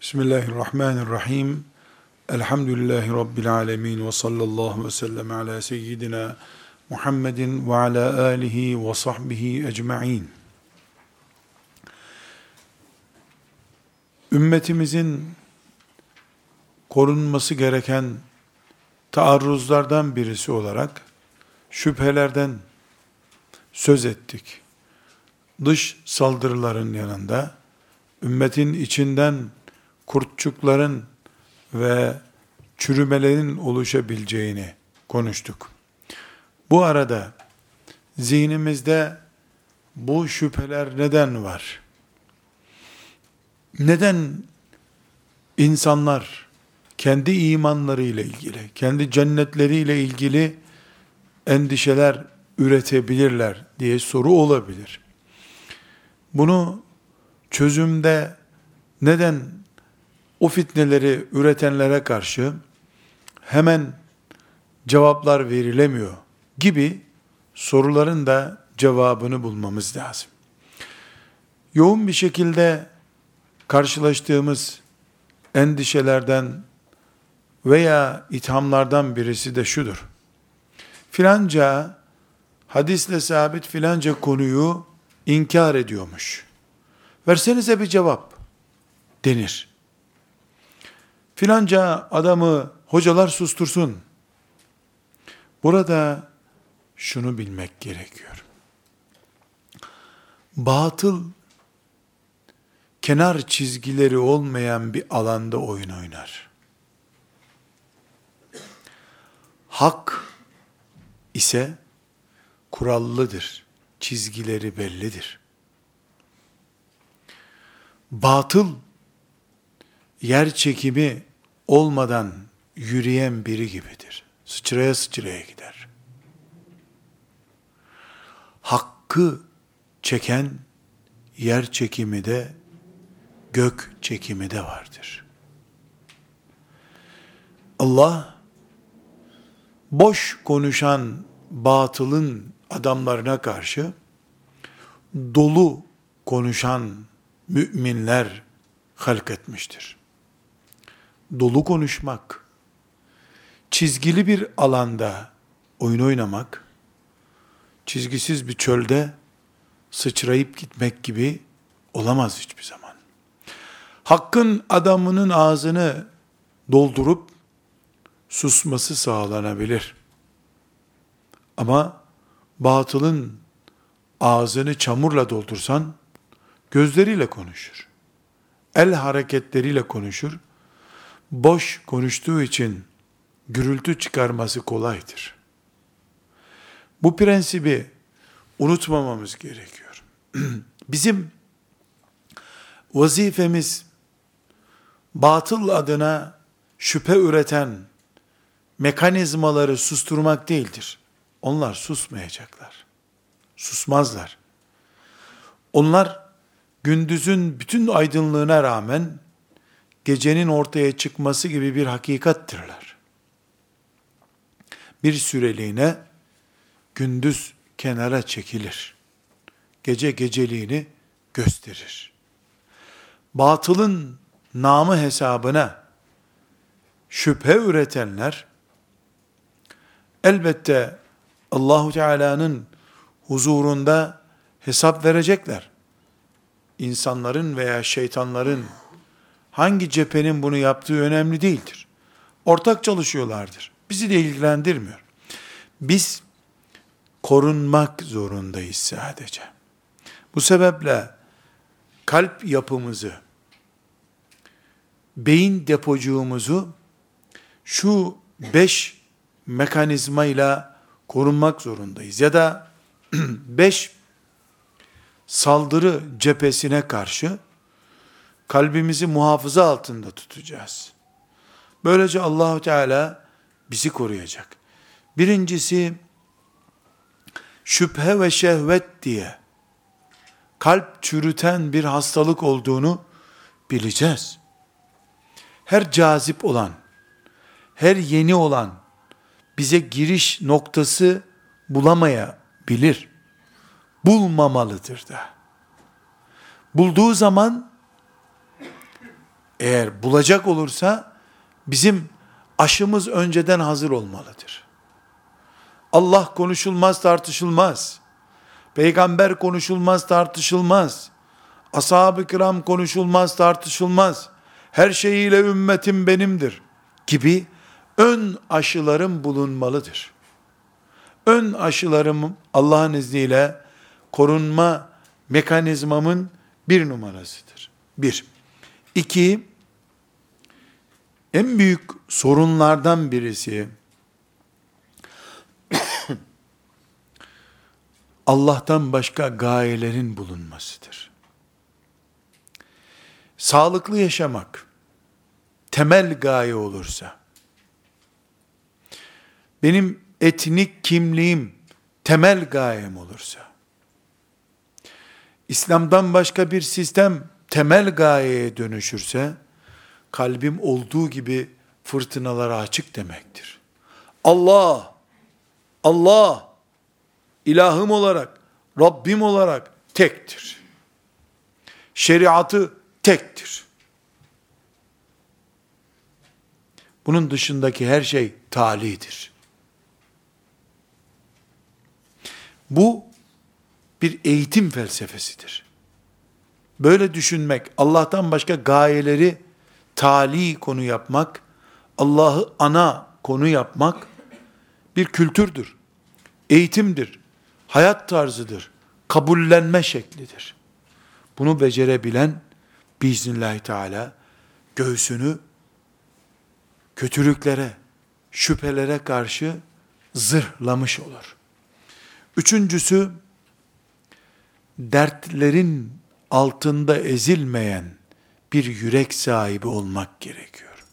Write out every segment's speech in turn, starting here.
Bismillahirrahmanirrahim. Elhamdülillahi Rabbil alemin ve sallallahu ve sellem ala seyyidina Muhammedin ve ala alihi ve sahbihi ecma'in. Ümmetimizin korunması gereken taarruzlardan birisi olarak şüphelerden söz ettik. Dış saldırıların yanında ümmetin içinden kurtçukların ve çürümelerin oluşabileceğini konuştuk. Bu arada zihnimizde bu şüpheler neden var? Neden insanlar kendi imanlarıyla ilgili, kendi cennetleriyle ilgili endişeler üretebilirler diye soru olabilir. Bunu çözümde neden o fitneleri üretenlere karşı hemen cevaplar verilemiyor gibi soruların da cevabını bulmamız lazım. Yoğun bir şekilde karşılaştığımız endişelerden veya ithamlardan birisi de şudur. Filanca hadisle sabit filanca konuyu inkar ediyormuş. Versenize bir cevap denir. Filanca adamı hocalar sustursun. Burada şunu bilmek gerekiyor. Batıl kenar çizgileri olmayan bir alanda oyun oynar. Hak ise kurallıdır. Çizgileri bellidir. Batıl yer çekimi olmadan yürüyen biri gibidir. Sıçraya sıçraya gider. Hakkı çeken yer çekimi de gök çekimi de vardır. Allah boş konuşan batılın adamlarına karşı dolu konuşan müminler halk etmiştir. Dolu konuşmak, çizgili bir alanda oyun oynamak, çizgisiz bir çölde sıçrayıp gitmek gibi olamaz hiçbir zaman. Hakkın adamının ağzını doldurup susması sağlanabilir. Ama batılın ağzını çamurla doldursan gözleriyle konuşur. El hareketleriyle konuşur. Boş konuştuğu için gürültü çıkarması kolaydır. Bu prensibi unutmamamız gerekiyor. Bizim vazifemiz batıl adına şüphe üreten mekanizmaları susturmak değildir. Onlar susmayacaklar. Susmazlar. Onlar gündüzün bütün aydınlığına rağmen gecenin ortaya çıkması gibi bir hakikattirler. Bir süreliğine gündüz kenara çekilir. Gece geceliğini gösterir. Batılın namı hesabına şüphe üretenler elbette Allahu Teala'nın huzurunda hesap verecekler. İnsanların veya şeytanların hangi cephenin bunu yaptığı önemli değildir. Ortak çalışıyorlardır. Bizi de ilgilendirmiyor. Biz korunmak zorundayız sadece. Bu sebeple kalp yapımızı, beyin depocuğumuzu şu beş mekanizmayla korunmak zorundayız. Ya da beş saldırı cephesine karşı kalbimizi muhafaza altında tutacağız. Böylece Allahu Teala bizi koruyacak. Birincisi şüphe ve şehvet diye kalp çürüten bir hastalık olduğunu bileceğiz. Her cazip olan, her yeni olan bize giriş noktası bulamayabilir. Bulmamalıdır da. Bulduğu zaman eğer bulacak olursa bizim aşımız önceden hazır olmalıdır. Allah konuşulmaz tartışılmaz. Peygamber konuşulmaz tartışılmaz. Ashab-ı kiram konuşulmaz tartışılmaz. Her şeyiyle ümmetim benimdir gibi ön aşılarım bulunmalıdır. Ön aşılarım Allah'ın izniyle korunma mekanizmamın bir numarasıdır. Bir. İki, en büyük sorunlardan birisi, Allah'tan başka gayelerin bulunmasıdır. Sağlıklı yaşamak temel gaye olursa, benim etnik kimliğim temel gayem olursa, İslam'dan başka bir sistem temel gayeye dönüşürse, kalbim olduğu gibi fırtınalara açık demektir. Allah, Allah, ilahım olarak, Rabbim olarak tektir. Şeriatı tektir. Bunun dışındaki her şey talidir. Bu bir eğitim felsefesidir. Böyle düşünmek, Allah'tan başka gayeleri tali konu yapmak, Allah'ı ana konu yapmak bir kültürdür. Eğitimdir. Hayat tarzıdır. Kabullenme şeklidir. Bunu becerebilen biiznillahü teala göğsünü kötülüklere, şüphelere karşı zırhlamış olur. Üçüncüsü, dertlerin altında ezilmeyen bir yürek sahibi olmak gerekiyor.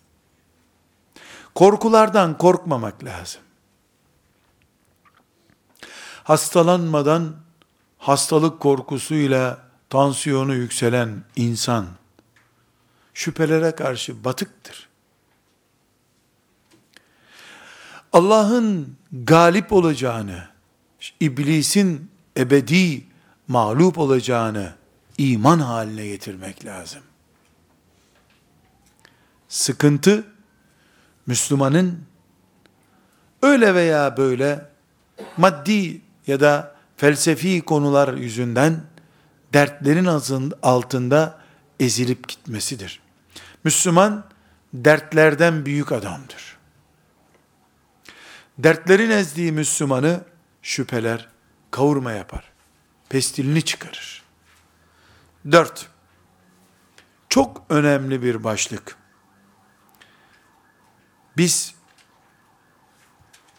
Korkulardan korkmamak lazım. Hastalanmadan hastalık korkusuyla tansiyonu yükselen insan şüphelere karşı batıktır. Allah'ın galip olacağını, iblisin ebedi mağlup olacağını iman haline getirmek lazım. Sıkıntı, Müslümanın öyle veya böyle maddi ya da felsefi konular yüzünden dertlerin altında ezilip gitmesidir. Müslüman dertlerden büyük adamdır. Dertlerin ezdiği Müslümanı şüpheler kavurma yapar. Pestilini çıkarır. Dört. Çok önemli bir başlık. Biz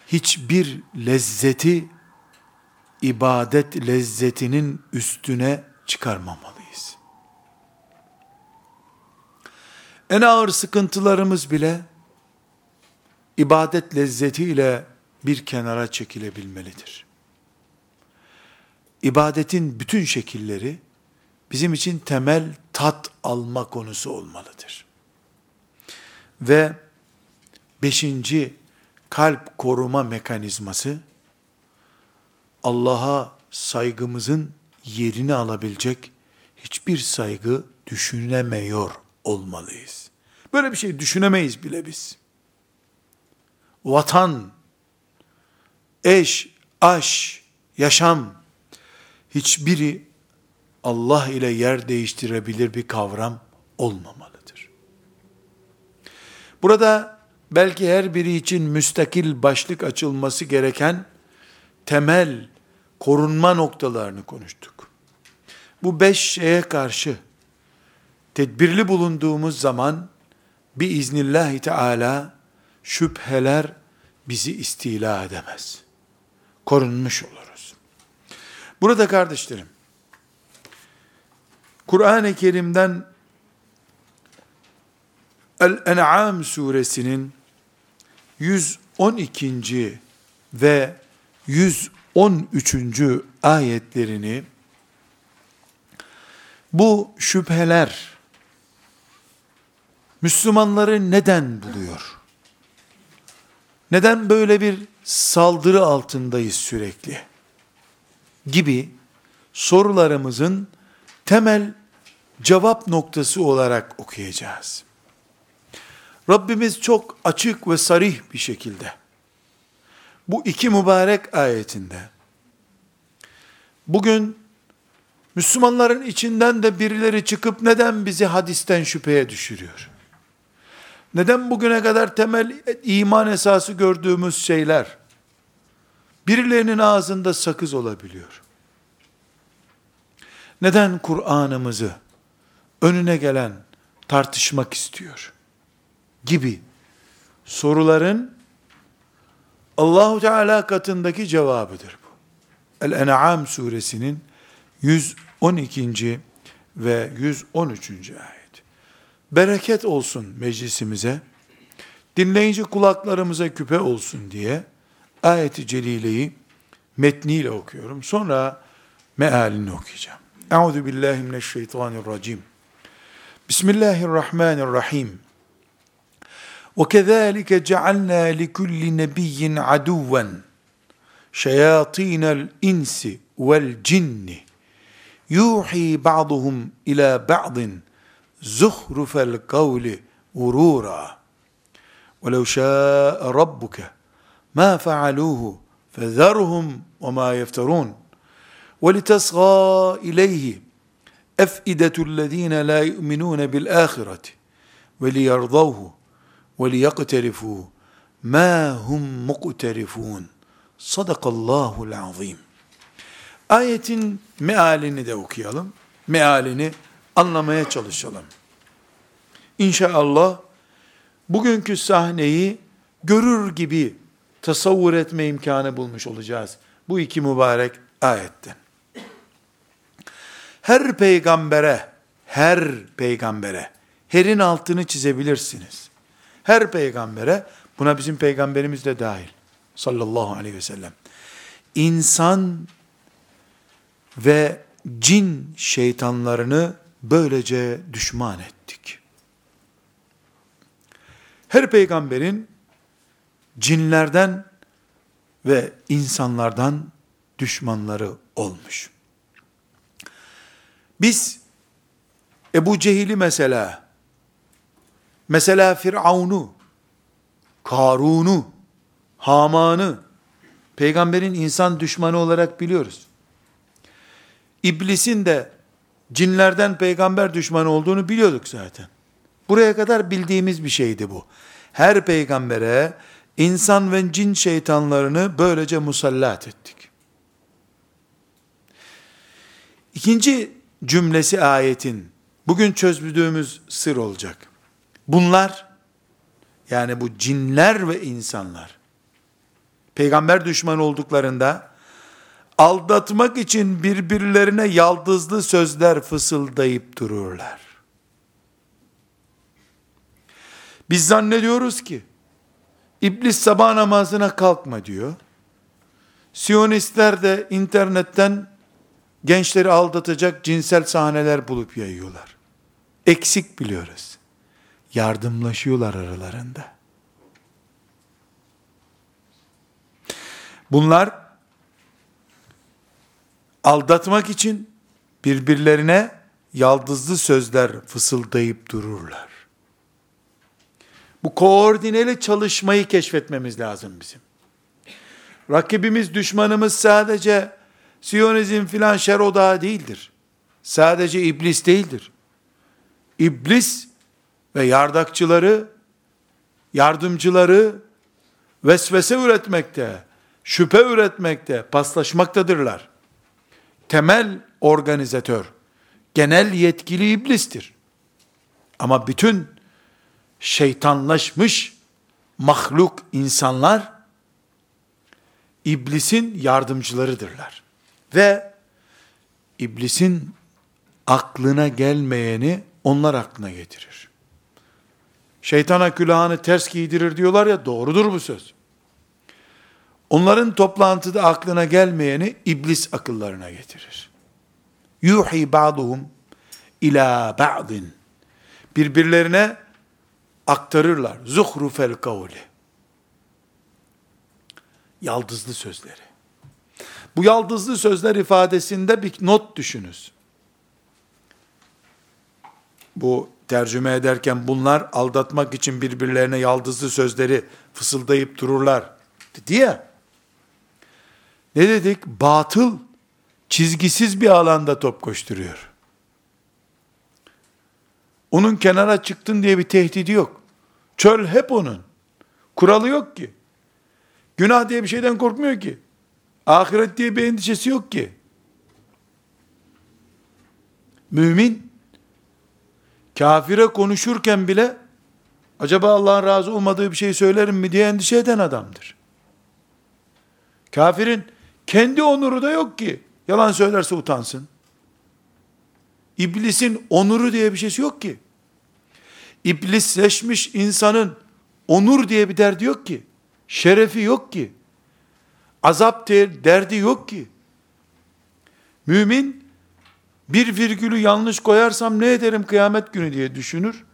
hiçbir lezzeti ibadet lezzetinin üstüne çıkarmamalıyız. En ağır sıkıntılarımız bile ibadet lezzetiyle bir kenara çekilebilmelidir. İbadetin bütün şekilleri bizim için temel tat alma konusu olmalıdır. Ve beşinci kalp koruma mekanizması Allah'a saygımızın yerini alabilecek hiçbir saygı düşünemiyor olmalıyız. Böyle bir şey düşünemeyiz bile biz. Vatan, eş, aş, yaşam hiçbiri Allah ile yer değiştirebilir bir kavram olmamalıdır. Burada belki her biri için müstakil başlık açılması gereken temel korunma noktalarını konuştuk. Bu beş şeye karşı tedbirli bulunduğumuz zaman bir iznillahü teala şüpheler bizi istila edemez. Korunmuş oluruz. Burada kardeşlerim, Kur'an-ı Kerim'den El-En'am suresinin 112. ve 113. ayetlerini bu şüpheler Müslümanları neden buluyor? Neden böyle bir saldırı altındayız sürekli? Gibi sorularımızın temel cevap noktası olarak okuyacağız. Rabbimiz çok açık ve sarih bir şekilde bu iki mübarek ayetinde bugün Müslümanların içinden de birileri çıkıp neden bizi hadisten şüpheye düşürüyor? Neden bugüne kadar temel iman esası gördüğümüz şeyler birilerinin ağzında sakız olabiliyor? Neden Kur'an'ımızı önüne gelen tartışmak istiyor? Gibi soruların Allahu Teala katındaki cevabıdır bu. El-En'am suresinin 112. ve 113. ayet. Bereket olsun meclisimize, dinleyici kulaklarımıza küpe olsun diye ayeti celileyi metniyle okuyorum. Sonra mealini okuyacağım. Euzu billahi mineşşeytanirracim. Bismillahirrahmanirrahim. Ve kezalike cealna likulli nebiyyin aduven şeyatinel insi vel cinni yuhi ba'duhum ila ba'din zuhrufel kavli urura ولو شاء ربك ما فعلوه فذرهم وما يفترون ولتصغى اليه افئده الذين لا يؤمنون بالاخره وليرضوه وليقترفوا ما هم مقترفون Sadakallahul azim. Ayetin mealini de okuyalım. Mealini anlamaya çalışalım. İnşallah bugünkü sahneyi görür gibi tasavvur etme imkanı bulmuş olacağız. Bu iki mübarek ayetten. Her peygambere, her peygambere, herin altını çizebilirsiniz. Her peygambere, buna bizim peygamberimiz de dahil sallallahu aleyhi ve sellem. İnsan ve cin şeytanlarını böylece düşman ettik. Her peygamberin cinlerden ve insanlardan düşmanları olmuş. Biz Ebu Cehil'i mesela, mesela Firavun'u, Karun'u, Haman'ı, peygamberin insan düşmanı olarak biliyoruz. İblisin de cinlerden peygamber düşmanı olduğunu biliyorduk zaten. Buraya kadar bildiğimiz bir şeydi bu. Her peygambere insan ve cin şeytanlarını böylece musallat ettik. İkinci cümlesi ayetin bugün çözdüğümüz sır olacak. Bunlar yani bu cinler ve insanlar peygamber düşmanı olduklarında aldatmak için birbirlerine yaldızlı sözler fısıldayıp dururlar. Biz zannediyoruz ki İblis sabah namazına kalkma diyor. Siyonistler de internetten gençleri aldatacak cinsel sahneler bulup yayıyorlar. Eksik biliyoruz. Yardımlaşıyorlar aralarında. Bunlar aldatmak için birbirlerine yaldızlı sözler fısıldayıp dururlar. Bu koordineli çalışmayı keşfetmemiz lazım bizim. Rakibimiz, düşmanımız sadece Siyonizm filan şer odağı değildir. Sadece iblis değildir. İblis ve yardakçıları, yardımcıları vesvese üretmekte, şüphe üretmekte, paslaşmaktadırlar. Temel organizatör, genel yetkili iblistir. Ama bütün şeytanlaşmış mahluk insanlar iblisin yardımcılarıdırlar. Ve iblisin aklına gelmeyeni onlar aklına getirir. Şeytana külahını ters giydirir diyorlar ya doğrudur bu söz. Onların toplantıda aklına gelmeyeni iblis akıllarına getirir. Yuhi ba'duhum ila ba'din. Birbirlerine aktarırlar. Zuhrufel kavli. Yaldızlı sözleri. Bu yaldızlı sözler ifadesinde bir not düşünüz. Bu tercüme ederken bunlar aldatmak için birbirlerine yaldızlı sözleri fısıldayıp dururlar. Dedi ya. Ne dedik? Batıl çizgisiz bir alanda top koşturuyor. Onun kenara çıktın diye bir tehdidi yok. Çöl hep onun. Kuralı yok ki. Günah diye bir şeyden korkmuyor ki. Ahiret diye bir endişesi yok ki. Mümin kafire konuşurken bile acaba Allah'ın razı olmadığı bir şey söylerim mi diye endişe eden adamdır. Kafirin kendi onuru da yok ki. Yalan söylerse utansın. İblisin onuru diye bir şeysi yok ki. İblisleşmiş insanın onur diye bir derdi yok ki. Şerefi yok ki. Azap derdi yok ki. Mümin bir virgülü yanlış koyarsam ne ederim kıyamet günü diye düşünür.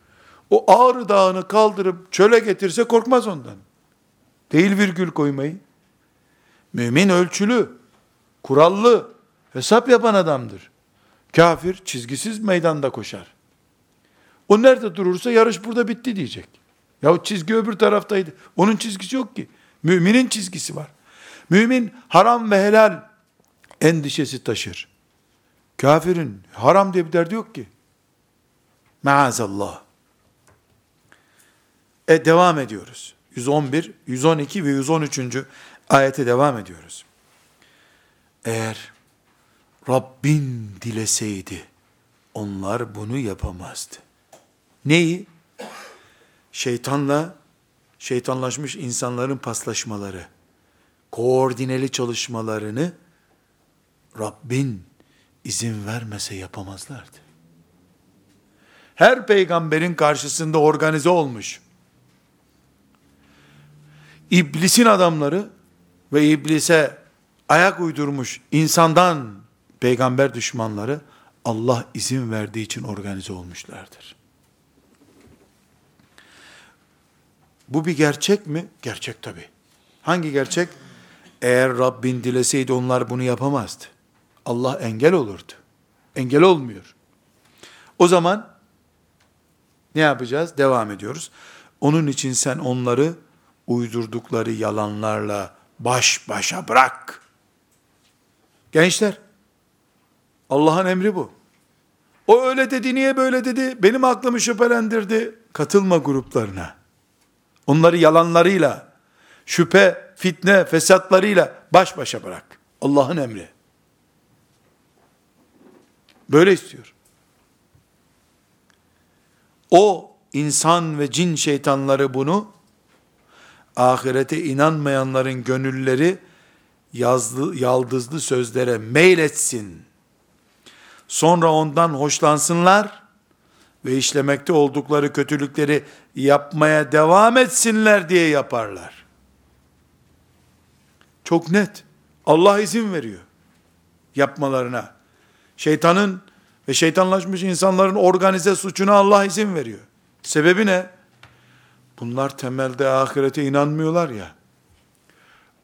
O ağrı dağını kaldırıp çöle getirse korkmaz ondan. Değil virgül koymayı. Mümin ölçülü, kurallı, hesap yapan adamdır. Kafir çizgisiz meydanda koşar. O nerede durursa yarış burada bitti diyecek. Ya çizgi öbür taraftaydı. Onun çizgisi yok ki. Müminin çizgisi var. Mümin haram ve helal endişesi taşır. Kafirin haram diye bir derdi yok ki. Maazallah. E devam ediyoruz. 111, 112 ve 113. ayete devam ediyoruz. Eğer Rabbin dileseydi onlar bunu yapamazdı. Neyi? Şeytanla şeytanlaşmış insanların paslaşmaları, koordineli çalışmalarını Rabbin izin vermese yapamazlardı. Her peygamberin karşısında organize olmuş. İblisin adamları ve iblise ayak uydurmuş insandan peygamber düşmanları Allah izin verdiği için organize olmuşlardır. Bu bir gerçek mi? Gerçek tabi. Hangi gerçek? Eğer Rabbin dileseydi onlar bunu yapamazdı. Allah engel olurdu. Engel olmuyor. O zaman ne yapacağız? Devam ediyoruz. Onun için sen onları uydurdukları yalanlarla baş başa bırak. Gençler, Allah'ın emri bu. O öyle dedi, niye böyle dedi? Benim aklımı şüphelendirdi. Katılma gruplarına. Onları yalanlarıyla, şüphe, fitne, fesatlarıyla baş başa bırak. Allah'ın emri. Böyle istiyor. O insan ve cin şeytanları bunu ahirete inanmayanların gönülleri yazlı, yaldızlı sözlere meyletsin. Sonra ondan hoşlansınlar ve işlemekte oldukları kötülükleri yapmaya devam etsinler diye yaparlar. Çok net. Allah izin veriyor yapmalarına. Şeytanın ve şeytanlaşmış insanların organize suçuna Allah izin veriyor. Sebebi ne? Bunlar temelde ahirete inanmıyorlar ya.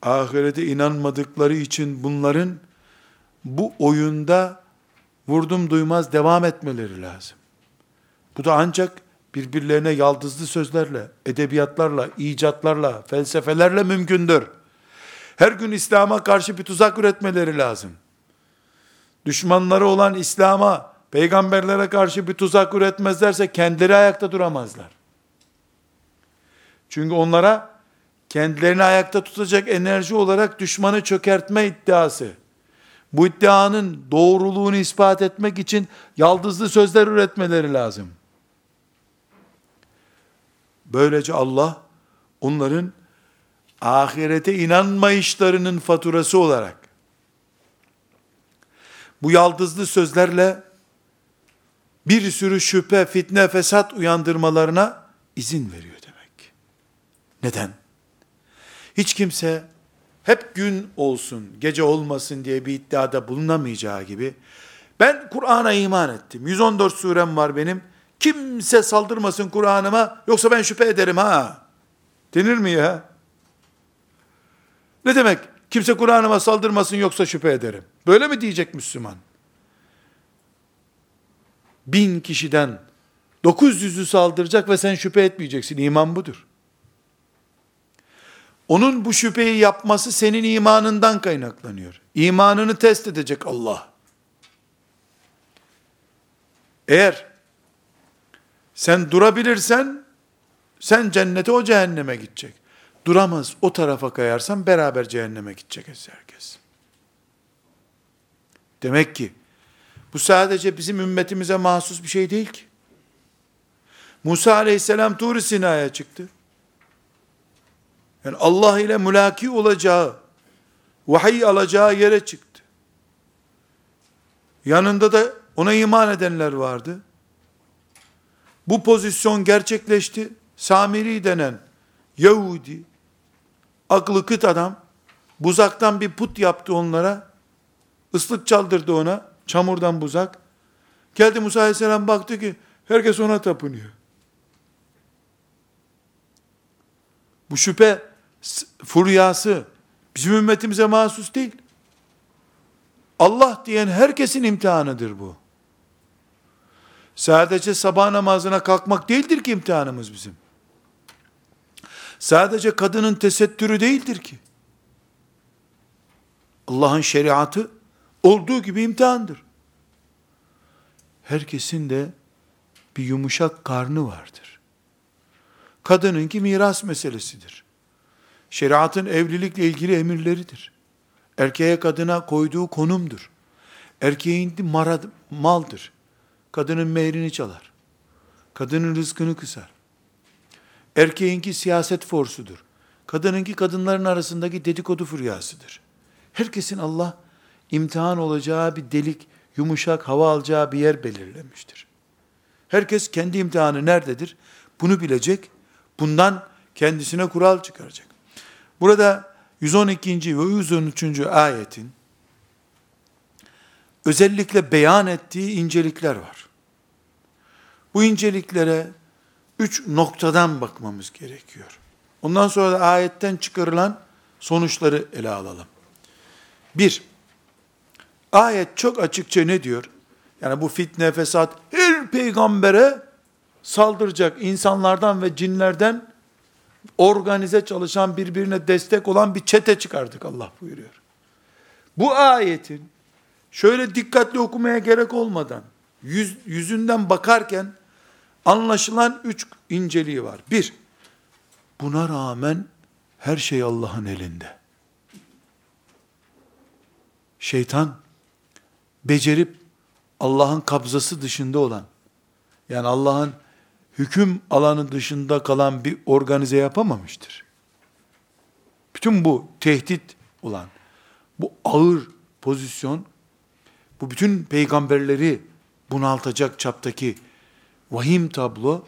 Ahirete inanmadıkları için bunların bu oyunda vurdum duymaz devam etmeleri lazım. Bu da ancak birbirlerine yaldızlı sözlerle, edebiyatlarla, icatlarla, felsefelerle mümkündür. Her gün İslam'a karşı bir tuzak üretmeleri lazım düşmanları olan İslam'a, peygamberlere karşı bir tuzak üretmezlerse kendileri ayakta duramazlar. Çünkü onlara kendilerini ayakta tutacak enerji olarak düşmanı çökertme iddiası, bu iddianın doğruluğunu ispat etmek için yaldızlı sözler üretmeleri lazım. Böylece Allah onların ahirete inanmayışlarının faturası olarak bu yaldızlı sözlerle bir sürü şüphe, fitne, fesat uyandırmalarına izin veriyor demek. Neden? Hiç kimse hep gün olsun, gece olmasın diye bir iddiada bulunamayacağı gibi ben Kur'an'a iman ettim. 114 surem var benim. Kimse saldırmasın Kur'an'ıma yoksa ben şüphe ederim ha. Denir mi ya? Ne demek? Kimse Kur'an'ıma saldırmasın yoksa şüphe ederim. Böyle mi diyecek Müslüman? Bin kişiden 900'ü saldıracak ve sen şüphe etmeyeceksin. İman budur. Onun bu şüpheyi yapması senin imanından kaynaklanıyor. İmanını test edecek Allah. Eğer sen durabilirsen sen cennete o cehenneme gidecek. Duramaz o tarafa kayarsan beraber cehenneme gidecek herkes. Demek ki bu sadece bizim ümmetimize mahsus bir şey değil ki. Musa aleyhisselam Tur-i Sina'ya çıktı. Yani Allah ile mülaki olacağı, vahiy alacağı yere çıktı. Yanında da ona iman edenler vardı. Bu pozisyon gerçekleşti. Samiri denen Yahudi, aklı kıt adam, buzaktan bir put yaptı onlara, ıslık çaldırdı ona, çamurdan buzak. Geldi Musa Aleyhisselam baktı ki, herkes ona tapınıyor. Bu şüphe furyası bizim ümmetimize mahsus değil. Allah diyen herkesin imtihanıdır bu. Sadece sabah namazına kalkmak değildir ki imtihanımız bizim. Sadece kadının tesettürü değildir ki. Allah'ın şeriatı olduğu gibi imtihandır. Herkesin de bir yumuşak karnı vardır. Kadınınki miras meselesidir. Şeriatın evlilikle ilgili emirleridir. Erkeğe kadına koyduğu konumdur. Erkeğin marad, maldır. Kadının mehrini çalar. Kadının rızkını kısar. Erkeğinki siyaset forsudur. Kadınınki kadınların arasındaki dedikodu furyasıdır. Herkesin Allah imtihan olacağı bir delik, yumuşak hava alacağı bir yer belirlemiştir. Herkes kendi imtihanı nerededir? Bunu bilecek. Bundan kendisine kural çıkaracak. Burada 112. ve 113. ayetin özellikle beyan ettiği incelikler var. Bu inceliklere üç noktadan bakmamız gerekiyor. Ondan sonra da ayetten çıkarılan sonuçları ele alalım. Bir, ayet çok açıkça ne diyor? Yani bu fitne, fesat her peygambere saldıracak insanlardan ve cinlerden organize çalışan birbirine destek olan bir çete çıkardık Allah buyuruyor. Bu ayetin şöyle dikkatli okumaya gerek olmadan yüz, yüzünden bakarken anlaşılan üç inceliği var. Bir, buna rağmen her şey Allah'ın elinde. Şeytan becerip Allah'ın kabzası dışında olan yani Allah'ın hüküm alanı dışında kalan bir organize yapamamıştır. Bütün bu tehdit olan, bu ağır pozisyon, bu bütün peygamberleri bunaltacak çaptaki vahim tablo,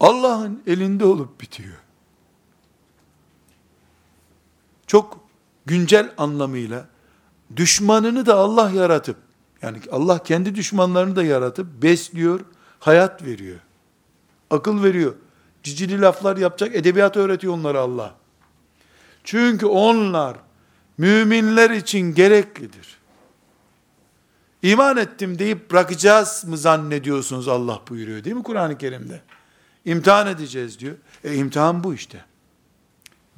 Allah'ın elinde olup bitiyor. Çok güncel anlamıyla, düşmanını da Allah yaratıp, yani Allah kendi düşmanlarını da yaratıp, besliyor, hayat veriyor akıl veriyor. Cicili laflar yapacak edebiyat öğretiyor onlara Allah. Çünkü onlar müminler için gereklidir. İman ettim deyip bırakacağız mı zannediyorsunuz Allah buyuruyor değil mi Kur'an-ı Kerim'de? İmtihan edeceğiz diyor. E imtihan bu işte.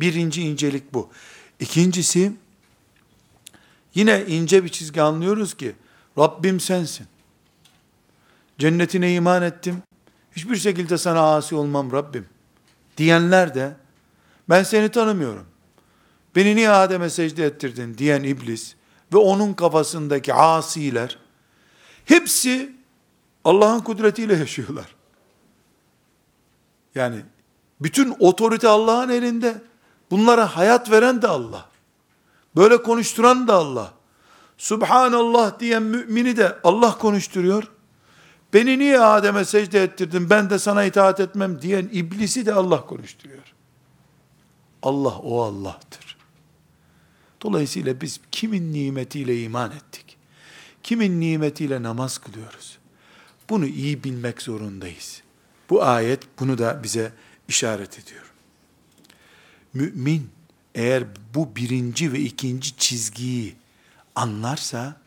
Birinci incelik bu. İkincisi, yine ince bir çizgi anlıyoruz ki, Rabbim sensin. Cennetine iman ettim, hiçbir şekilde sana asi olmam Rabbim diyenler de ben seni tanımıyorum. Beni niye Adem'e secde ettirdin diyen iblis ve onun kafasındaki asiler hepsi Allah'ın kudretiyle yaşıyorlar. Yani bütün otorite Allah'ın elinde. Bunlara hayat veren de Allah. Böyle konuşturan da Allah. Subhanallah diyen mümini de Allah konuşturuyor. Beni niye Adem'e secde ettirdin ben de sana itaat etmem diyen iblisi de Allah konuşturuyor. Allah o Allah'tır. Dolayısıyla biz kimin nimetiyle iman ettik? Kimin nimetiyle namaz kılıyoruz? Bunu iyi bilmek zorundayız. Bu ayet bunu da bize işaret ediyor. Mümin eğer bu birinci ve ikinci çizgiyi anlarsa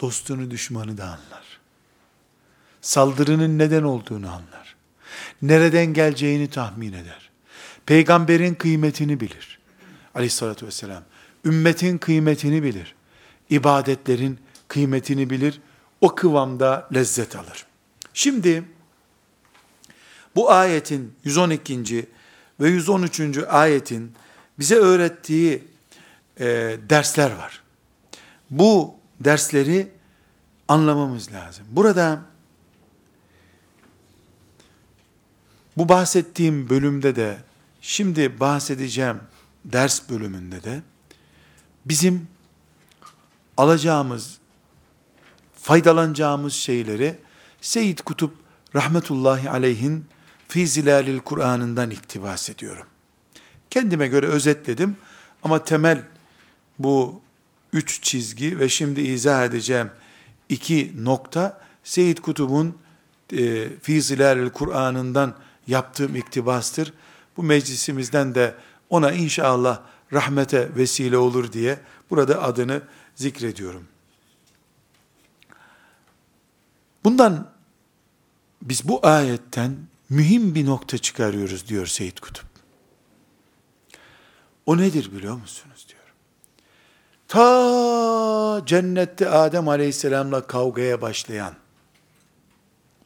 dostunu düşmanı da anlar saldırının neden olduğunu anlar. Nereden geleceğini tahmin eder. Peygamberin kıymetini bilir. Aleyhissalatü vesselam. Ümmetin kıymetini bilir. İbadetlerin kıymetini bilir. O kıvamda lezzet alır. Şimdi bu ayetin 112. ve 113. ayetin bize öğrettiği e, dersler var. Bu dersleri anlamamız lazım. Burada bu bahsettiğim bölümde de şimdi bahsedeceğim ders bölümünde de bizim alacağımız, faydalanacağımız şeyleri Seyyid Kutup rahmetullahi aleyhin Fi Zilalil Kur'an'ından iktibas ediyorum. Kendime göre özetledim ama temel bu üç çizgi ve şimdi izah edeceğim iki nokta Seyyid Kutub'un e, Fi Zilalil Kur'an'ından yaptığım iktibastır. Bu meclisimizden de ona inşallah rahmete vesile olur diye burada adını zikrediyorum. Bundan biz bu ayetten mühim bir nokta çıkarıyoruz diyor Seyyid Kutup. O nedir biliyor musunuz diyor. Ta cennette Adem Aleyhisselam'la kavgaya başlayan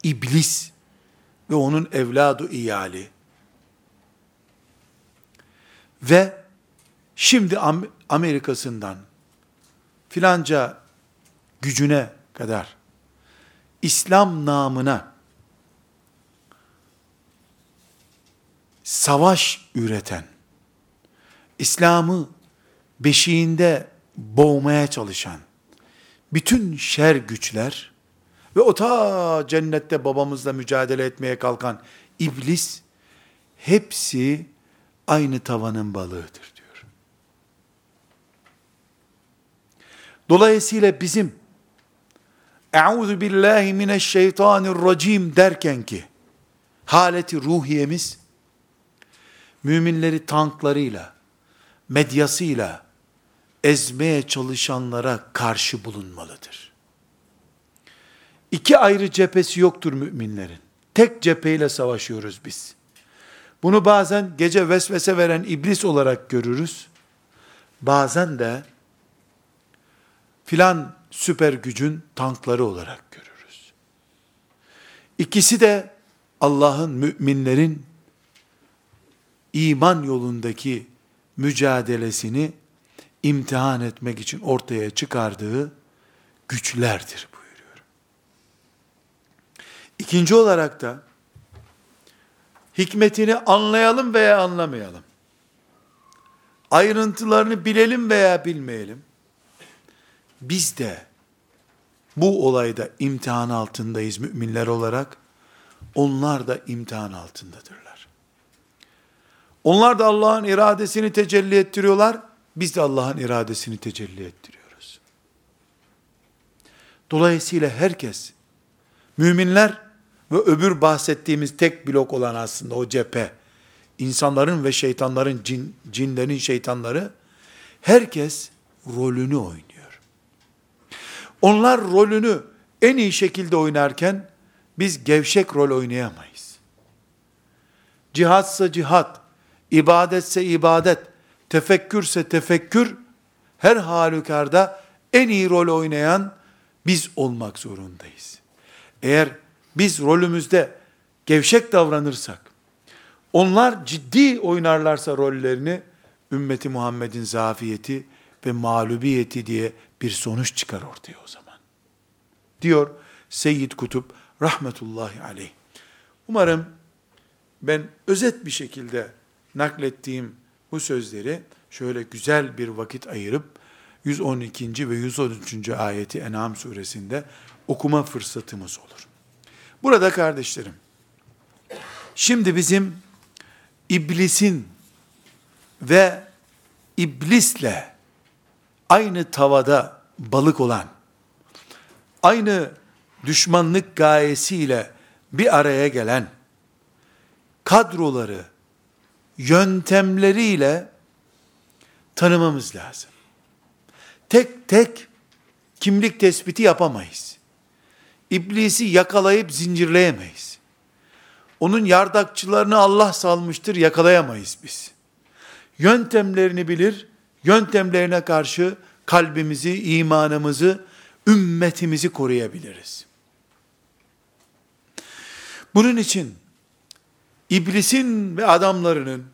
iblis ve onun evladı iyali ve şimdi Amerika'sından filanca gücüne kadar İslam namına savaş üreten, İslam'ı beşiğinde boğmaya çalışan bütün şer güçler ve o ta cennette babamızla mücadele etmeye kalkan iblis hepsi aynı tavanın balığıdır diyor. Dolayısıyla bizim Euzu billahi mineşşeytanirracim derken ki haleti ruhiyemiz müminleri tanklarıyla, medyasıyla ezmeye çalışanlara karşı bulunmalıdır. İki ayrı cephesi yoktur müminlerin. Tek cepheyle savaşıyoruz biz. Bunu bazen gece vesvese veren iblis olarak görürüz. Bazen de filan süper gücün tankları olarak görürüz. İkisi de Allah'ın müminlerin iman yolundaki mücadelesini imtihan etmek için ortaya çıkardığı güçlerdir buyuruyor. İkinci olarak da hikmetini anlayalım veya anlamayalım. Ayrıntılarını bilelim veya bilmeyelim. Biz de bu olayda imtihan altındayız müminler olarak. Onlar da imtihan altındadırlar. Onlar da Allah'ın iradesini tecelli ettiriyorlar. Biz de Allah'ın iradesini tecelli ettiriyoruz. Dolayısıyla herkes, müminler ve öbür bahsettiğimiz tek blok olan aslında o cephe, insanların ve şeytanların, cin, cinlerin şeytanları, herkes rolünü oynuyor. Onlar rolünü en iyi şekilde oynarken, biz gevşek rol oynayamayız. Cihatsa cihat, ibadetse ibadet, tefekkürse tefekkür, her halükarda en iyi rol oynayan biz olmak zorundayız. Eğer biz rolümüzde gevşek davranırsak, onlar ciddi oynarlarsa rollerini, ümmeti Muhammed'in zafiyeti ve mağlubiyeti diye bir sonuç çıkar ortaya o zaman. Diyor Seyyid Kutup rahmetullahi aleyh. Umarım ben özet bir şekilde naklettiğim bu sözleri şöyle güzel bir vakit ayırıp 112. ve 113. ayeti En'am suresinde okuma fırsatımız olur. Burada kardeşlerim, şimdi bizim iblisin ve iblisle aynı tavada balık olan, aynı düşmanlık gayesiyle bir araya gelen kadroları, yöntemleriyle tanımamız lazım. Tek tek kimlik tespiti yapamayız. İblisi yakalayıp zincirleyemeyiz. Onun yardakçılarını Allah salmıştır, yakalayamayız biz. Yöntemlerini bilir, yöntemlerine karşı kalbimizi, imanımızı, ümmetimizi koruyabiliriz. Bunun için iblisin ve adamlarının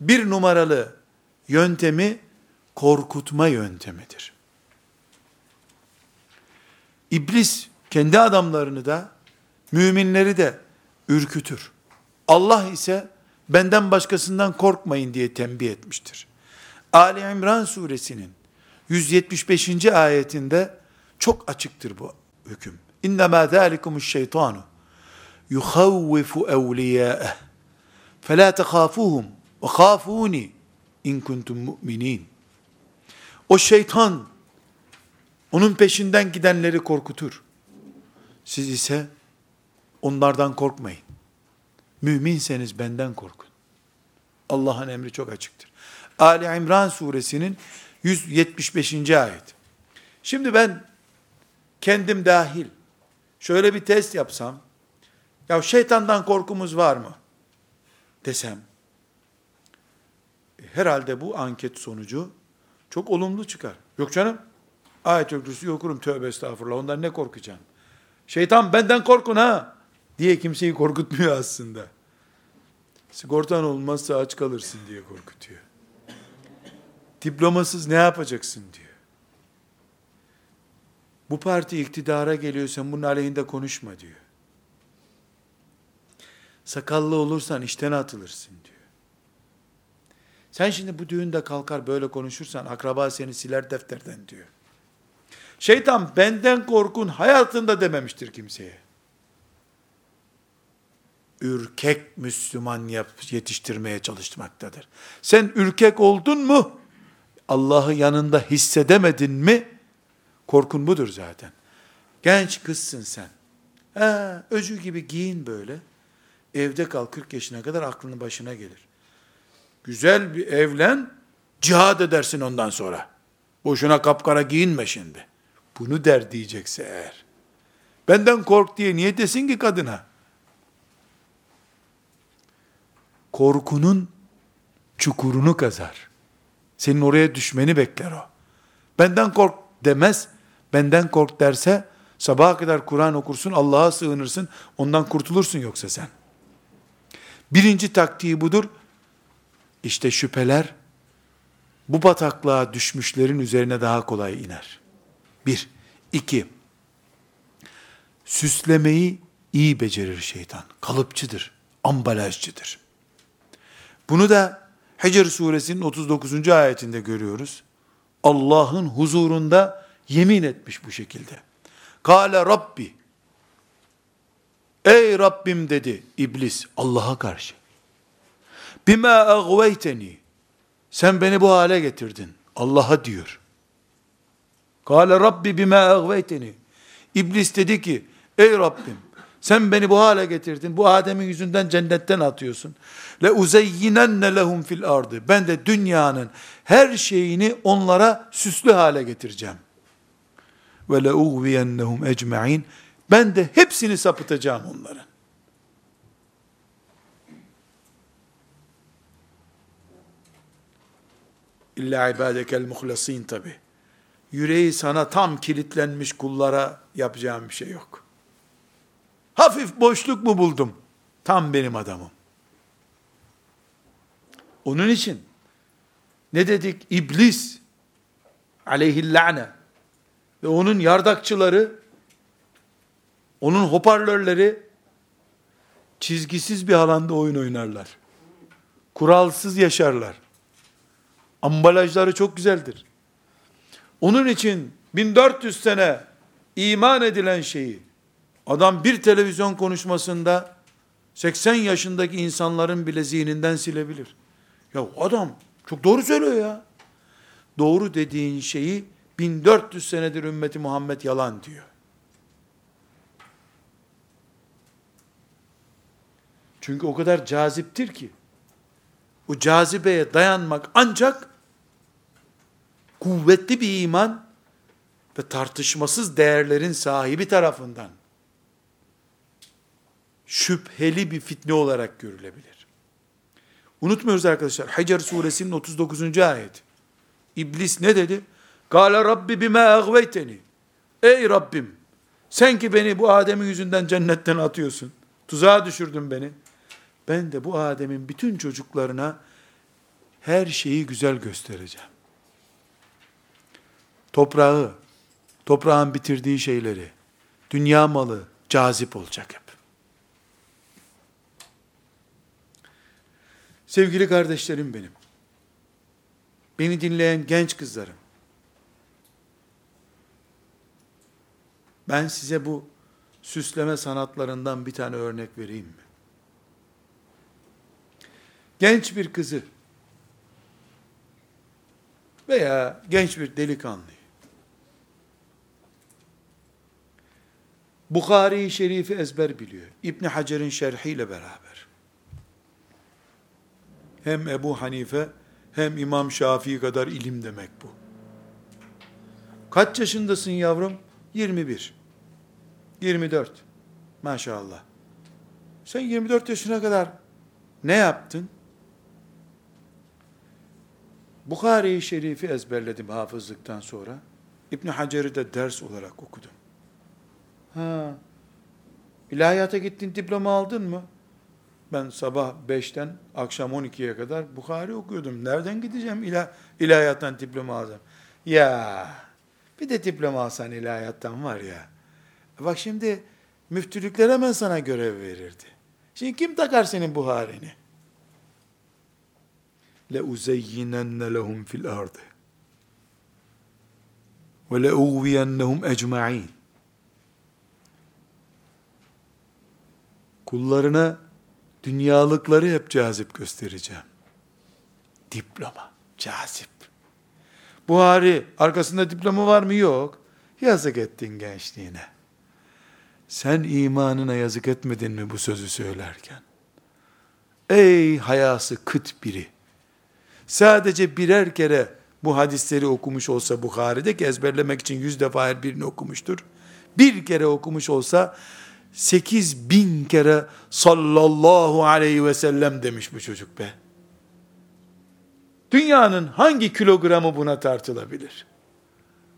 bir numaralı yöntemi korkutma yöntemidir. İblis kendi adamlarını da müminleri de ürkütür. Allah ise benden başkasından korkmayın diye tembih etmiştir. Ali İmran suresinin 175. ayetinde çok açıktır bu hüküm. İnnemâ zâlikumuş şeytanu yuhavvifu evliyâeh felâ tekâfuhum ve khâfûni in kuntum mu'minin. O şeytan onun peşinden gidenleri korkutur. Siz ise onlardan korkmayın. Müminseniz benden korkun. Allah'ın emri çok açıktır. Ali İmran suresinin 175. ayet. Şimdi ben kendim dahil şöyle bir test yapsam, ya şeytandan korkumuz var mı? Desem, herhalde bu anket sonucu çok olumlu çıkar. Yok canım, ayet-ül kürsüyü okurum, tövbe estağfurullah, ondan ne korkacağım? Şeytan benden korkun ha, diye kimseyi korkutmuyor aslında. Sigortan olmazsa aç kalırsın diye korkutuyor. Diplomasız ne yapacaksın diyor. Bu parti iktidara geliyor sen bunun aleyhinde konuşma diyor. Sakallı olursan işten atılırsın diyor. Sen şimdi bu düğünde kalkar böyle konuşursan akraba seni siler defterden diyor. Şeytan benden korkun hayatında dememiştir kimseye. Ürkek Müslüman yetiştirmeye çalışmaktadır. Sen ürkek oldun mu? Allah'ı yanında hissedemedin mi? Korkun budur zaten. Genç kızsın sen. Ha, öcü gibi giyin böyle. Evde kal 40 yaşına kadar aklını başına gelir. Güzel bir evlen, cihad edersin ondan sonra. Boşuna kapkara giyinme şimdi. Bunu der diyecekse eğer. Benden kork diye niye desin ki kadına? Korkunun çukurunu kazar. Senin oraya düşmeni bekler o. Benden kork demez. Benden kork derse sabaha kadar Kur'an okursun, Allah'a sığınırsın, ondan kurtulursun yoksa sen. Birinci taktiği budur. İşte şüpheler bu bataklığa düşmüşlerin üzerine daha kolay iner. Bir. iki. Süslemeyi iyi becerir şeytan. Kalıpçıdır, ambalajcıdır. Bunu da Hicr suresinin 39. ayetinde görüyoruz. Allah'ın huzurunda yemin etmiş bu şekilde. Kale Rabbi Ey Rabbim dedi iblis Allah'a karşı. Bima agveyteni sen beni bu hale getirdin. Allah'a diyor. Kale Rabbi bima agveyteni. İblis dedi ki ey Rabbim sen beni bu hale getirdin. Bu Adem'in yüzünden cennetten atıyorsun. Le uzeyyinenne lehum fil ardı. Ben de dünyanın her şeyini onlara süslü hale getireceğim. Ve le ugviyennehum ecmaîn. Ben de hepsini sapıtacağım onların. İlla ibadekel muhlasin tabi. Yüreği sana tam kilitlenmiş kullara yapacağım bir şey yok. Hafif boşluk mu buldum? Tam benim adamım. Onun için ne dedik? İblis aleyhillâne ve onun yardakçıları onun hoparlörleri çizgisiz bir alanda oyun oynarlar. Kuralsız yaşarlar. Ambalajları çok güzeldir. Onun için 1400 sene iman edilen şeyi Adam bir televizyon konuşmasında 80 yaşındaki insanların bile zihninden silebilir. Ya adam çok doğru söylüyor ya. Doğru dediğin şeyi 1400 senedir ümmeti Muhammed yalan diyor. Çünkü o kadar caziptir ki. O cazibeye dayanmak ancak kuvvetli bir iman ve tartışmasız değerlerin sahibi tarafından şüpheli bir fitne olarak görülebilir. Unutmuyoruz arkadaşlar. Hacer suresinin 39. ayet. İblis ne dedi? Kale Rabbi bime agveyteni. Ey Rabbim sen ki beni bu Adem'in yüzünden cennetten atıyorsun. Tuzağa düşürdün beni. Ben de bu Adem'in bütün çocuklarına her şeyi güzel göstereceğim. Toprağı, toprağın bitirdiği şeyleri, dünya malı cazip olacak hep. Sevgili kardeşlerim benim, beni dinleyen genç kızlarım, ben size bu süsleme sanatlarından bir tane örnek vereyim mi? Genç bir kızı veya genç bir delikanlı Bukhari-i Şerif'i ezber biliyor. İbn Hacer'in şerhiyle beraber. Hem Ebu Hanife hem İmam Şafii kadar ilim demek bu. Kaç yaşındasın yavrum? 21. 24. Maşallah. Sen 24 yaşına kadar ne yaptın? Bukhari-i Şerif'i ezberledim hafızlıktan sonra. İbn Hacer'i de ders olarak okudum. Ha. İlahiyata gittin diploma aldın mı? Ben sabah 5'ten akşam 12'ye kadar Bukhari okuyordum. Nereden gideceğim İla, ilahiyattan diploma alacağım? Ya bir de diploma alsan ilahiyattan var ya. Bak şimdi müftülükler hemen sana görev verirdi. Şimdi kim takar senin Buhari'ni? Le uzeyyinenne lehum fil ardı. Ve le uğviyennehum ecma'in. Kullarına dünyalıkları hep cazip göstereceğim. Diploma, cazip. Buhari, arkasında diploma var mı? Yok. Yazık ettin gençliğine. Sen imanına yazık etmedin mi bu sözü söylerken? Ey hayası kıt biri! Sadece birer kere bu hadisleri okumuş olsa Bukhari'de ki ezberlemek için yüz defa her birini okumuştur. Bir kere okumuş olsa 8 bin kere sallallahu aleyhi ve sellem demiş bu çocuk be. Dünyanın hangi kilogramı buna tartılabilir?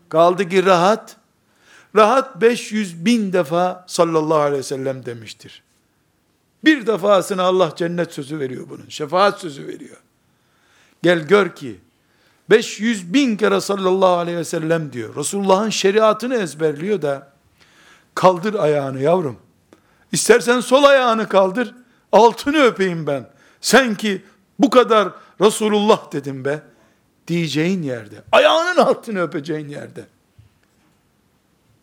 Kaldı ki rahat, rahat 500 bin defa sallallahu aleyhi ve sellem demiştir. Bir defasına Allah cennet sözü veriyor bunun, şefaat sözü veriyor. Gel gör ki, 500 bin kere sallallahu aleyhi ve sellem diyor. Resulullah'ın şeriatını ezberliyor da, kaldır ayağını yavrum. İstersen sol ayağını kaldır, altını öpeyim ben. Sen ki bu kadar Resulullah dedim be. Diyeceğin yerde, ayağının altını öpeceğin yerde.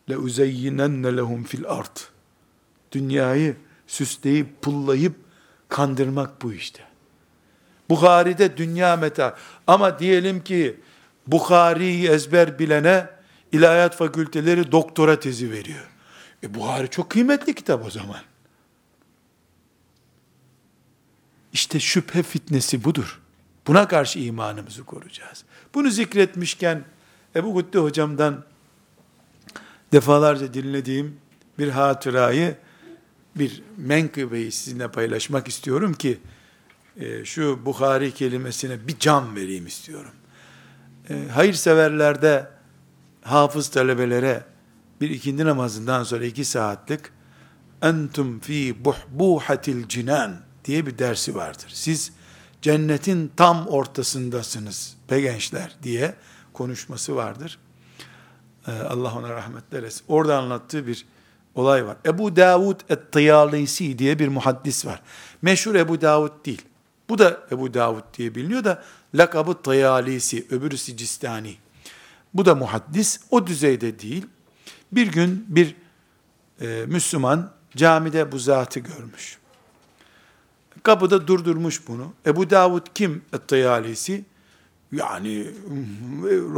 Le uzeyyinenne lehum fil art. Dünyayı süsleyip pullayıp kandırmak bu işte. Bukhari'de dünya meta. Ama diyelim ki Bukhari'yi ezber bilene ilahiyat fakülteleri doktora tezi veriyor. E Buhari çok kıymetli kitap o zaman. İşte şüphe fitnesi budur. Buna karşı imanımızı koruyacağız. Bunu zikretmişken Ebu Gütte hocamdan defalarca dinlediğim bir hatırayı, bir menkıbeyi sizinle paylaşmak istiyorum ki e, şu Bukhari kelimesine bir can vereyim istiyorum. E, hayırseverlerde hafız talebelere bir ikindi namazından sonra iki saatlik entum fi buhbuhatil cinan diye bir dersi vardır. Siz cennetin tam ortasındasınız be gençler diye konuşması vardır. Ee, Allah ona rahmetler etsin. Orada anlattığı bir olay var. Ebu Davud et-Tıyalisi diye bir muhaddis var. Meşhur Ebu Davud değil. Bu da Ebu Davud diye biliniyor da lakabı Tıyalisi, öbürü Sicistani. Bu da muhaddis. O düzeyde değil. Bir gün bir e, Müslüman camide bu zatı görmüş. Kapıda durdurmuş bunu. Ebu Davud kim? Et-Tayalisi. Yani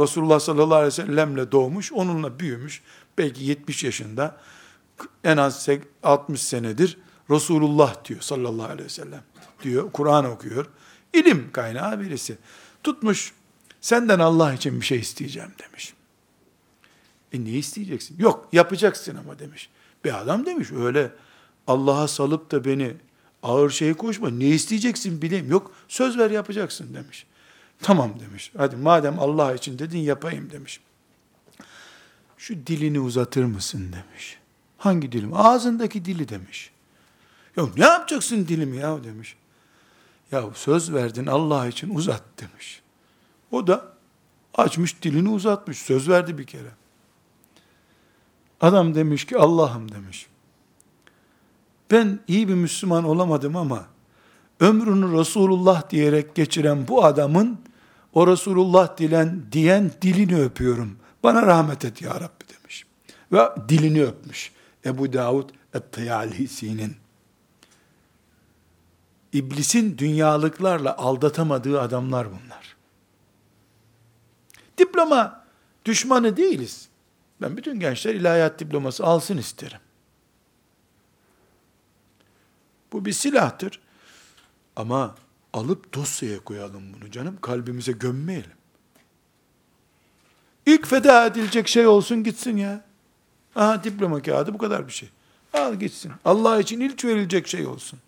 Resulullah sallallahu aleyhi ve sellemle doğmuş, onunla büyümüş. Belki 70 yaşında. En az 60 senedir Resulullah diyor sallallahu aleyhi ve sellem. Diyor, Kur'an okuyor. İlim kaynağı birisi. Tutmuş, senden Allah için bir şey isteyeceğim demiş. E niye isteyeceksin? Yok yapacaksın ama demiş. Bir adam demiş öyle Allah'a salıp da beni ağır şey koşma. Ne isteyeceksin bileyim. Yok söz ver yapacaksın demiş. Tamam demiş. Hadi madem Allah için dedin yapayım demiş. Şu dilini uzatır mısın demiş. Hangi dilim? Ağzındaki dili demiş. Ya ne yapacaksın dilimi ya demiş. Ya söz verdin Allah için uzat demiş. O da açmış dilini uzatmış. Söz verdi bir kere. Adam demiş ki Allah'ım demiş. Ben iyi bir Müslüman olamadım ama ömrünü Resulullah diyerek geçiren bu adamın o Resulullah dilen diyen dilini öpüyorum. Bana rahmet et ya Rabbi demiş. Ve dilini öpmüş. Ebu Davud Et-Tıyalisi'nin. İblisin dünyalıklarla aldatamadığı adamlar bunlar. Diploma düşmanı değiliz. Ben bütün gençler ilahiyat diploması alsın isterim. Bu bir silahtır. Ama alıp dosyaya koyalım bunu canım. Kalbimize gömmeyelim. İlk feda edilecek şey olsun gitsin ya. Aha diploma kağıdı bu kadar bir şey. Al gitsin. Allah için ilk verilecek şey olsun.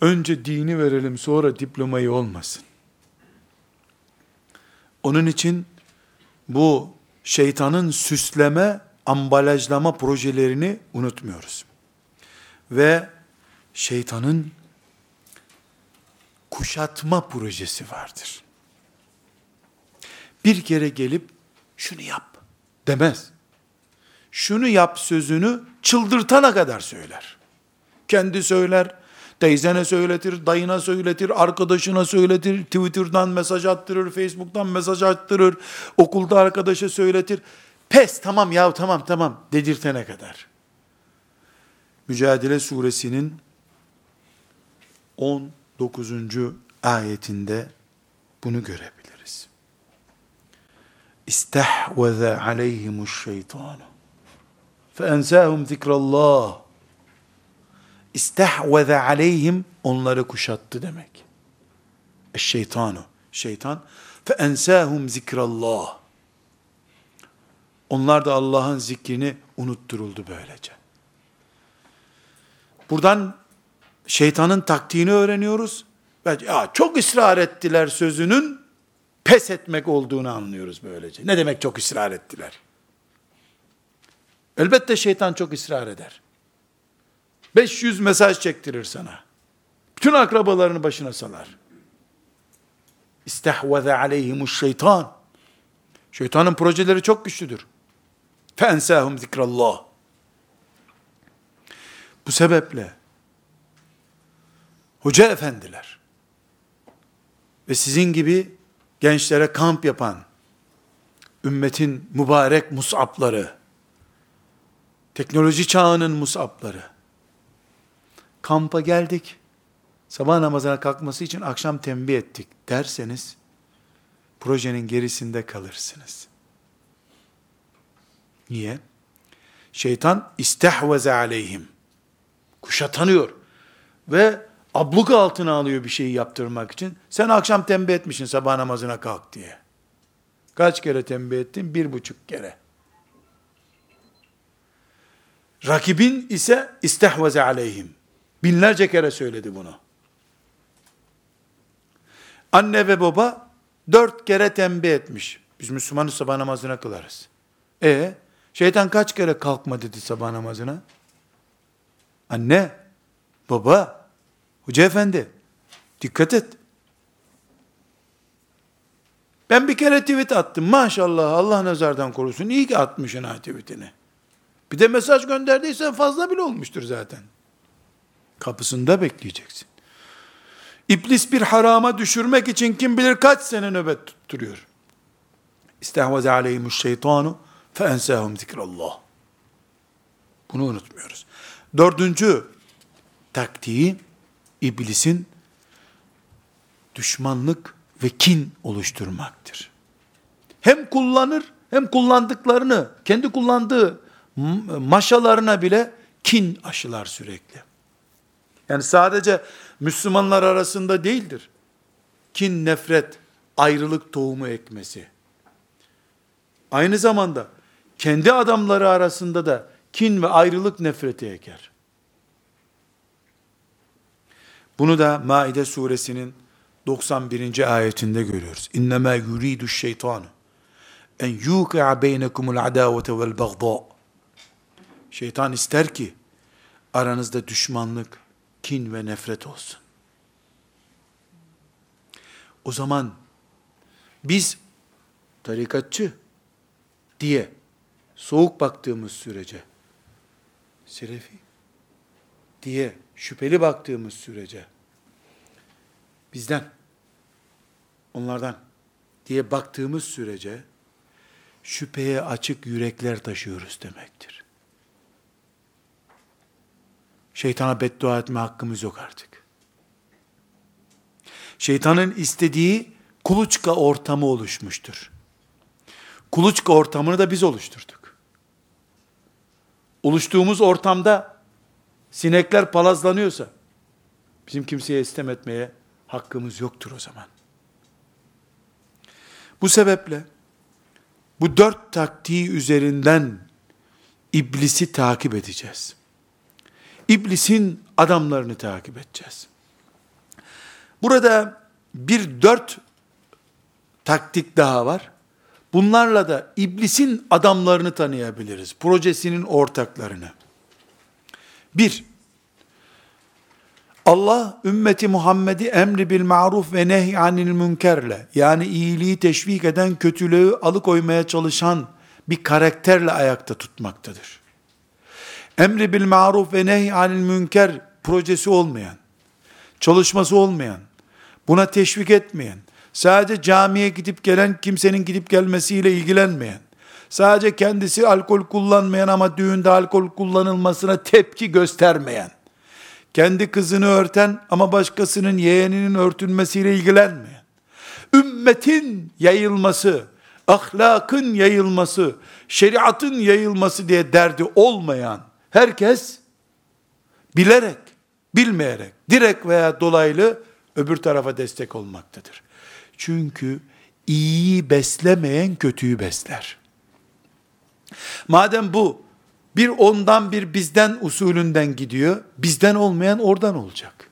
Önce dini verelim sonra diplomayı olmasın. Onun için bu şeytanın süsleme, ambalajlama projelerini unutmuyoruz. Ve şeytanın kuşatma projesi vardır. Bir kere gelip şunu yap demez. Şunu yap sözünü çıldırtana kadar söyler. Kendi söyler, teyzene söyletir, dayına söyletir, arkadaşına söyletir, Twitter'dan mesaj attırır, Facebook'tan mesaj attırır, okulda arkadaşa söyletir. Pes tamam ya tamam tamam dedirtene kadar. Mücadele suresinin 19. ayetinde bunu görebiliriz. İstehveze aleyhimuş şeytanu. Feensâhum zikrallah. İstehveze aleyhim onları kuşattı demek. Şeytanu. Şeytan. Feensâhum zikrallah. Onlar da Allah'ın zikrini unutturuldu böylece. Buradan şeytanın taktiğini öğreniyoruz. Ya çok ısrar ettiler sözünün pes etmek olduğunu anlıyoruz böylece. Ne demek çok ısrar ettiler? Elbette şeytan çok ısrar eder. 500 mesaj çektirir sana. Bütün akrabalarını başına salar. İstehveze aleyhimuş şeytan. Şeytanın projeleri çok güçlüdür. Fensahum zikrallah. Bu sebeple hoca efendiler ve sizin gibi gençlere kamp yapan ümmetin mübarek musapları, teknoloji çağının musapları, kampa geldik, sabah namazına kalkması için akşam tembih ettik derseniz, projenin gerisinde kalırsınız. Niye? Şeytan istehveze aleyhim. Kuşatanıyor. Ve abluk altına alıyor bir şeyi yaptırmak için. Sen akşam tembih etmişsin sabah namazına kalk diye. Kaç kere tembih ettin? Bir buçuk kere. Rakibin ise istehveze aleyhim. Binlerce kere söyledi bunu. Anne ve baba dört kere tembih etmiş. Biz Müslümanız sabah namazına kılarız. E şeytan kaç kere kalkma dedi sabah namazına? Anne, baba, hoca efendi, dikkat et. Ben bir kere tweet attım. Maşallah Allah nazardan korusun. İyi ki atmışsın ha tweetini. Bir de mesaj gönderdiysen fazla bile olmuştur zaten. Kapısında bekleyeceksin. İblis bir harama düşürmek için kim bilir kaç sene nöbet tutturuyor. İstehvaze aleyhimuş şeytanu fe ensahum zikrallah. Bunu unutmuyoruz. Dördüncü taktiği iblisin düşmanlık ve kin oluşturmaktır. Hem kullanır hem kullandıklarını, kendi kullandığı maşalarına bile kin aşılar sürekli. Yani sadece Müslümanlar arasında değildir. Kin, nefret, ayrılık tohumu ekmesi. Aynı zamanda kendi adamları arasında da kin ve ayrılık nefreti eker. Bunu da Maide suresinin 91. ayetinde görüyoruz. İnnemâ yuridu şeytanu en yuki'a beynekumul adavete vel bagdâ. Şeytan ister ki aranızda düşmanlık, kin ve nefret olsun. O zaman biz tarikatçı diye soğuk baktığımız sürece Selefi diye şüpheli baktığımız sürece bizden onlardan diye baktığımız sürece şüpheye açık yürekler taşıyoruz demektir. Şeytana beddua etme hakkımız yok artık. Şeytanın istediği kuluçka ortamı oluşmuştur. Kuluçka ortamını da biz oluşturduk. Oluştuğumuz ortamda sinekler palazlanıyorsa bizim kimseye istem etmeye hakkımız yoktur o zaman. Bu sebeple bu dört taktiği üzerinden iblisi takip edeceğiz. İblisin adamlarını takip edeceğiz. Burada bir dört taktik daha var. Bunlarla da iblisin adamlarını tanıyabiliriz. Projesinin ortaklarını. Bir, Allah ümmeti Muhammed'i emri bil maruf ve nehy anil münkerle yani iyiliği teşvik eden kötülüğü alıkoymaya çalışan bir karakterle ayakta tutmaktadır. Emri bil maruf ve nehy anil münker projesi olmayan, çalışması olmayan, buna teşvik etmeyen, sadece camiye gidip gelen kimsenin gidip gelmesiyle ilgilenmeyen, sadece kendisi alkol kullanmayan ama düğünde alkol kullanılmasına tepki göstermeyen, kendi kızını örten ama başkasının yeğeninin örtülmesiyle ilgilenmeyen, ümmetin yayılması, ahlakın yayılması, şeriatın yayılması diye derdi olmayan herkes bilerek, bilmeyerek, direkt veya dolaylı öbür tarafa destek olmaktadır. Çünkü iyiyi beslemeyen kötüyü besler. Madem bu bir ondan bir bizden usulünden gidiyor. Bizden olmayan oradan olacak.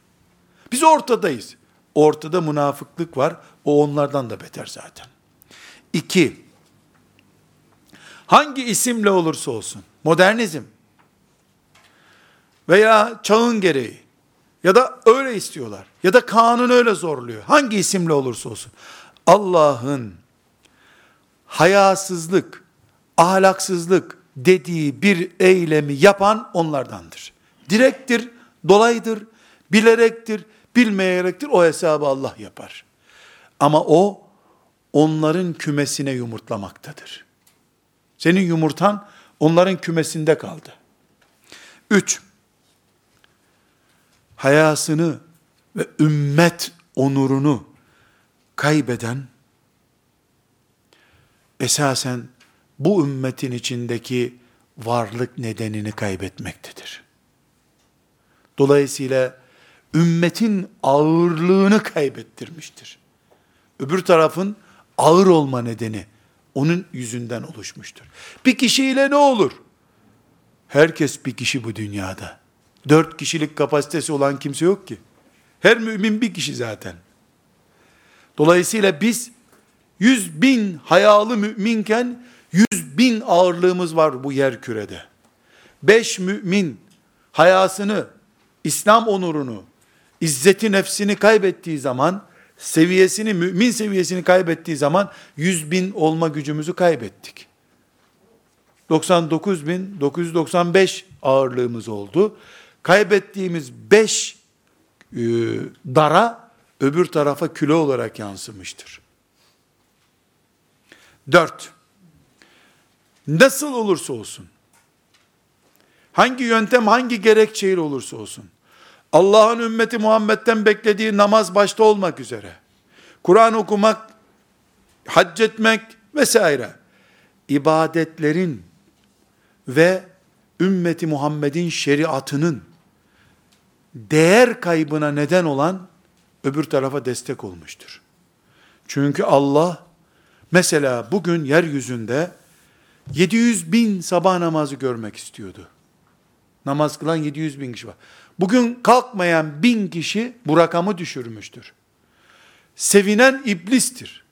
Biz ortadayız. Ortada münafıklık var. O onlardan da beter zaten. İki, hangi isimle olursa olsun, modernizm veya çağın gereği ya da öyle istiyorlar ya da kanun öyle zorluyor. Hangi isimle olursa olsun. Allah'ın hayasızlık, ahlaksızlık, dediği bir eylemi yapan onlardandır. Direktir, dolaydır, bilerektir, bilmeyerektir o hesabı Allah yapar. Ama o onların kümesine yumurtlamaktadır. Senin yumurtan onların kümesinde kaldı. Üç, hayasını ve ümmet onurunu kaybeden, esasen bu ümmetin içindeki varlık nedenini kaybetmektedir. Dolayısıyla ümmetin ağırlığını kaybettirmiştir. Öbür tarafın ağır olma nedeni onun yüzünden oluşmuştur. Bir kişiyle ne olur? Herkes bir kişi bu dünyada. Dört kişilik kapasitesi olan kimse yok ki. Her mümin bir kişi zaten. Dolayısıyla biz yüz bin hayalı müminken Yüz bin ağırlığımız var bu yer kürede. Beş mümin hayasını, İslam onurunu, izzeti nefsini kaybettiği zaman, seviyesini, mümin seviyesini kaybettiği zaman, yüz bin olma gücümüzü kaybettik. 99 bin 995 ağırlığımız oldu. Kaybettiğimiz 5 e, dara öbür tarafa küle olarak yansımıştır. 4. Nasıl olursa olsun, hangi yöntem, hangi gerekçeyle olursa olsun, Allah'ın ümmeti Muhammed'den beklediği namaz başta olmak üzere, Kur'an okumak, hac etmek vesaire, ibadetlerin ve ümmeti Muhammed'in şeriatının değer kaybına neden olan öbür tarafa destek olmuştur. Çünkü Allah mesela bugün yeryüzünde 700 bin sabah namazı görmek istiyordu. Namaz kılan 700 bin kişi var. Bugün kalkmayan bin kişi bu rakamı düşürmüştür. Sevinen iblistir.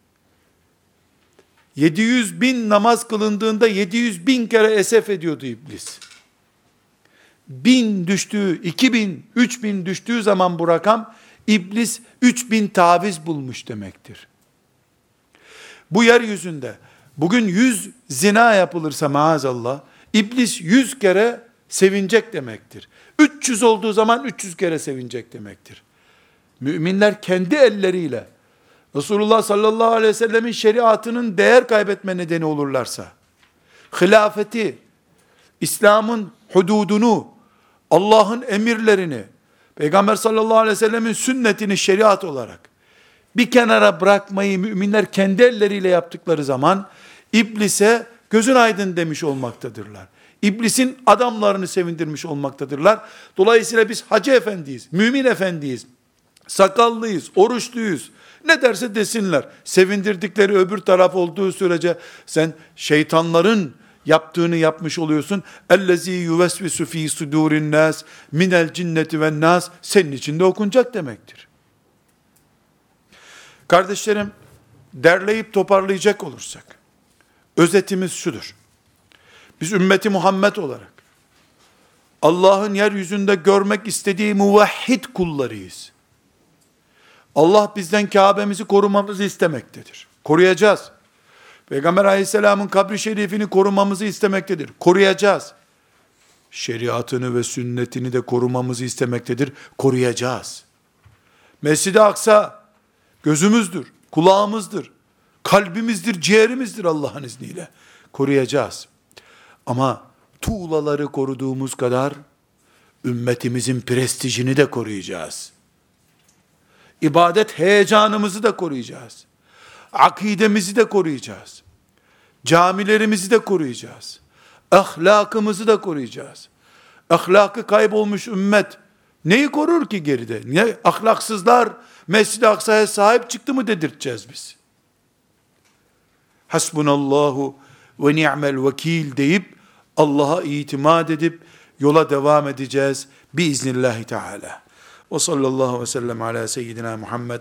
700 bin namaz kılındığında 700 bin kere esef ediyordu iblis. Bin düştüğü, 2000, 3000 düştüğü zaman bu rakam, iblis 3000 taviz bulmuş demektir. Bu yeryüzünde, bugün 100 zina yapılırsa maazallah, iblis 100 kere sevinecek demektir. 300 olduğu zaman 300 kere sevinecek demektir. Müminler kendi elleriyle, Resulullah sallallahu aleyhi ve sellemin şeriatının değer kaybetme nedeni olurlarsa, hilafeti, İslam'ın hududunu, Allah'ın emirlerini, Peygamber sallallahu aleyhi ve sellemin sünnetini şeriat olarak bir kenara bırakmayı müminler kendi elleriyle yaptıkları zaman iblise gözün aydın demiş olmaktadırlar. İblisin adamlarını sevindirmiş olmaktadırlar. Dolayısıyla biz hacı efendiyiz, mümin efendiyiz, sakallıyız, oruçluyuz, ne derse desinler. Sevindirdikleri öbür taraf olduğu sürece sen şeytanların yaptığını yapmış oluyorsun. Ellezî yuvesvisu fî sudûrin nâs minel cinneti ve nas senin içinde okunacak demektir. Kardeşlerim, derleyip toparlayacak olursak, özetimiz şudur. Biz ümmeti Muhammed olarak, Allah'ın yeryüzünde görmek istediği muvahhid kullarıyız. Allah bizden Kabe'mizi korumamızı istemektedir. Koruyacağız. Peygamber aleyhisselamın kabri şerifini korumamızı istemektedir. Koruyacağız. Şeriatını ve sünnetini de korumamızı istemektedir. Koruyacağız. Mescid-i Aksa gözümüzdür, kulağımızdır, kalbimizdir, ciğerimizdir Allah'ın izniyle. Koruyacağız. Ama tuğlaları koruduğumuz kadar ümmetimizin prestijini de koruyacağız ibadet heyecanımızı da koruyacağız. Akidemizi de koruyacağız. Camilerimizi de koruyacağız. Ahlakımızı da koruyacağız. Ahlakı kaybolmuş ümmet neyi korur ki geride? Ne ahlaksızlar Mescid-i Aksa'ya sahip çıktı mı dedirteceğiz biz. Hasbunallahu ve ni'mel vekil deyip Allah'a itimat edip yola devam edeceğiz biiznillahü teala. Ve sallallahu ve sellem ala seyyidina Muhammed